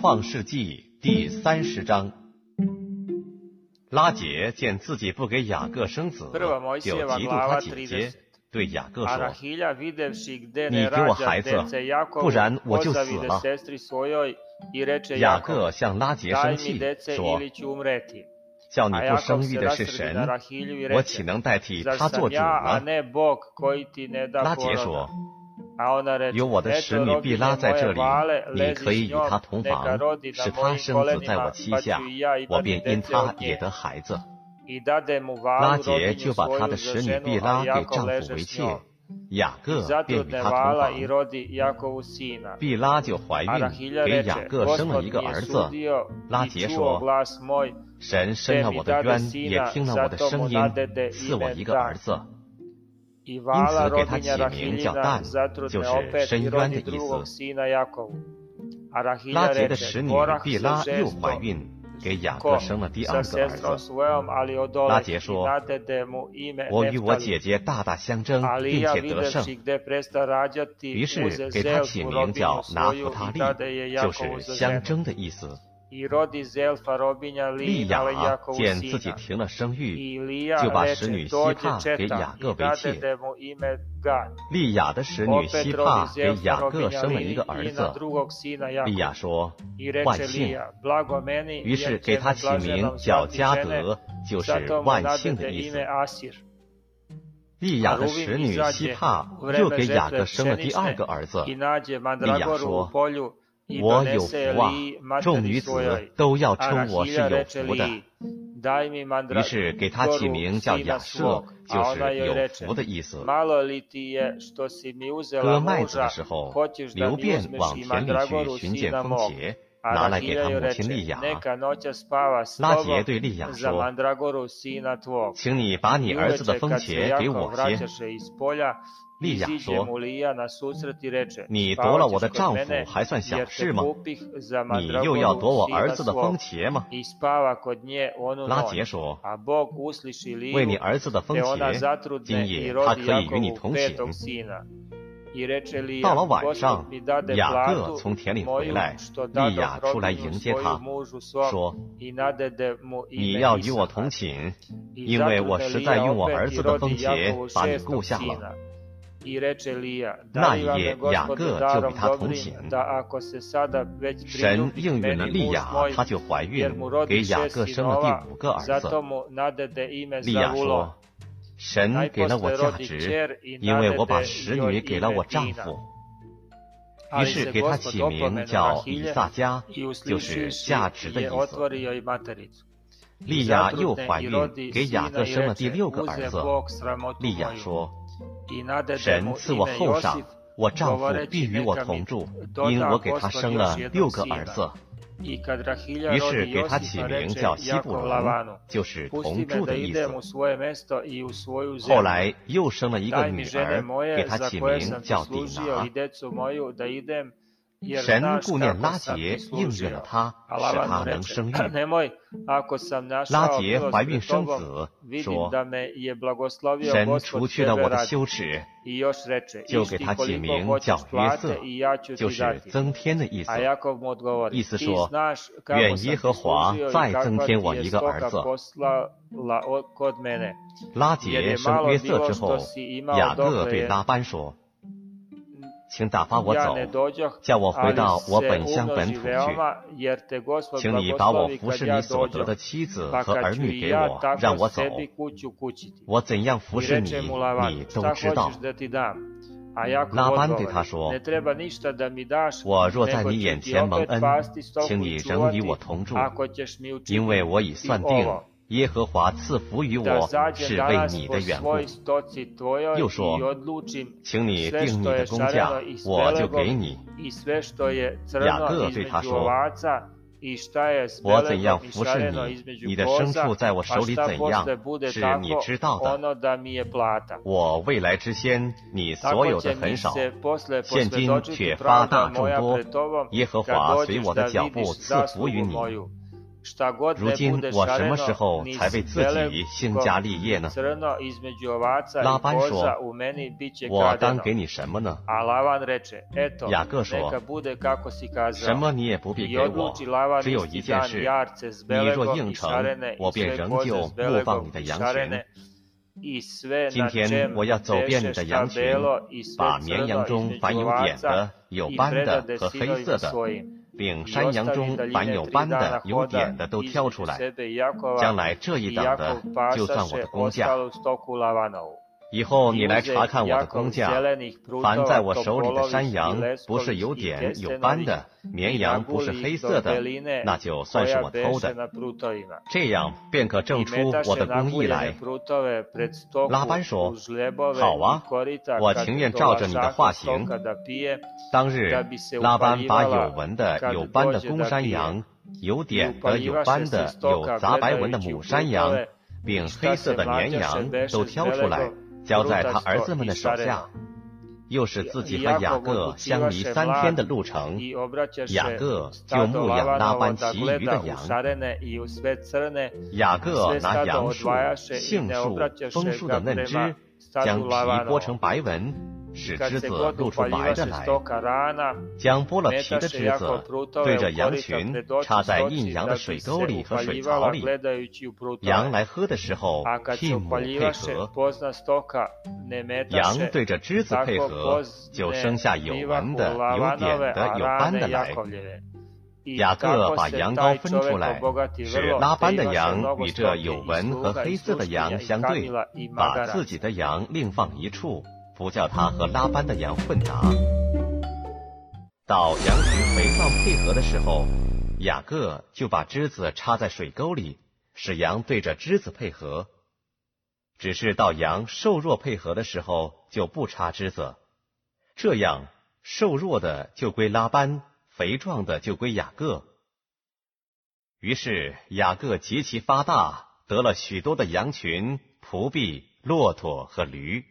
创世纪第三十章。拉杰见自己不给雅各生子就嫉妒他姐姐对雅各说你给我孩子不然我就死了。雅各向拉杰生气说叫你不生育的是神我岂能代替他做主呢？拉杰说有我的使女毕拉在这里，你可以与她同房，使她生子在我膝下，我便因她也得孩子。拉杰就把她的使女毕拉给丈夫为妾，雅各便与她同房。毕拉就怀孕，给雅各生了一个儿子。拉杰说，神伸了我的冤，也听了我的声音，赐我一个儿子。因此给他起名叫旦，就是深渊的意思。拉杰的使女毕拉又怀孕，给雅各生了第二个儿子。拉杰说：“我与我姐姐大大相争，并且得胜。”于是给他起名叫拿弗他利，就是相争的意思。利亚见自己停了生育，就把使女希帕给雅各为妾。利亚的使女希帕给雅各生了一个儿子。利亚说：“万幸。”于是给他起名叫加德，就是“万幸”的意思。利亚的使女希帕又给雅各生了第二个儿子。利亚说。我有福啊，众女子都要称我是有福的，于是给他起名叫雅瑟，就是有福的意思。割麦子的时候，刘辩往田里去寻见风茄。拿来给他母亲利亚。拉杰对利亚说：“请你把你儿子的风茄给我些。”莉亚说：“你夺了我的丈夫还算小事吗？你又要夺我儿子的风茄吗？”拉杰说：“为你儿子的风茄，今夜他可以与你同行。”到了晚上，雅各从田里回来。利亚出来迎接他，说：“你要与我同寝，因为我实在用我儿子的风节把你雇下了。”那一夜，雅各就与他同寝。神应允了利亚，她就怀孕，给雅各生了第五个儿子。利亚说：神给了我价值，因为我把使女给了我丈夫，于是给他起名叫以撒加，就是价值的意思。利亚又怀孕，给雅各生了第六个儿子。利亚说：“神赐我厚赏，我丈夫必与我同住，因我给他生了六个儿子。”于是给他起名叫西布伦，就是同住的意思。后来又生了一个女儿，给他起名叫迪拿。神顾念拉杰应允了。他使他能生育。拉杰怀孕生子说神除去了我的羞耻就给他起名叫约瑟就是增添的意思。意思说愿耶和华再增添我一个儿子拉杰生约瑟之后雅各对拉班说请打发我走叫我回到我本乡本土去请你把我服侍你所得的妻子和儿女给我让我走。我怎样服侍你你都知道。拉班对他说我若在你眼前蒙恩请你仍与我同住因为我已算定耶和华赐福于我是为你的缘故。又说请你定你的工价我就给你。雅各对他说我怎样服侍你你的牲畜在我手里怎样是你知道的。我未来之先你所有的很少。现今却发大众多耶和华随我的脚步赐福于你。如今我什么时候才为自己兴家立业呢？拉班说：「我当给你什么呢？」雅各说：「什么你也不必给我，只有一件事。你若应承，我便仍旧牧放你的羊群。今天我要走遍你的羊群，把绵羊中凡有点的、有斑的和黑色的。」并山羊中凡有斑的有点的都挑出来将来这一等的就算我的工匠以后你来查看我的工价凡在我手里的山羊不是有点有斑的绵羊不是黑色的那就算是我偷的。这样便可证出我的工艺来。拉班说好啊我情愿照着你的画行当日拉班把有纹的有斑的公山羊有点的有斑的有杂白纹的母山羊并黑色的绵羊都挑出来。交在他儿子们的手下，又是自己和雅各相离三天的路程，雅各就牧养拉班其余的羊。雅各拿杨树、杏树、枫树的嫩枝，将皮剥成白纹，使枝子露出白的来，将剥了皮的枝子对着羊群插在印羊的水沟里和水槽里，羊来喝的时候，替母配合，羊对着枝子配合，就生下有纹的、有点的、有斑的来。雅各把羊羔分出来，使拉班的羊与这有纹和黑色的羊相对，把自己的羊另放一处。不叫他和拉班的羊混杂。到羊群肥壮配合的时候，雅各就把枝子插在水沟里，使羊对着枝子配合。只是到羊瘦弱配合的时候，就不插枝子。这样，瘦弱的就归拉班，肥壮的就归雅各。于是雅各极其发大，得了许多的羊群、仆婢、骆驼和驴。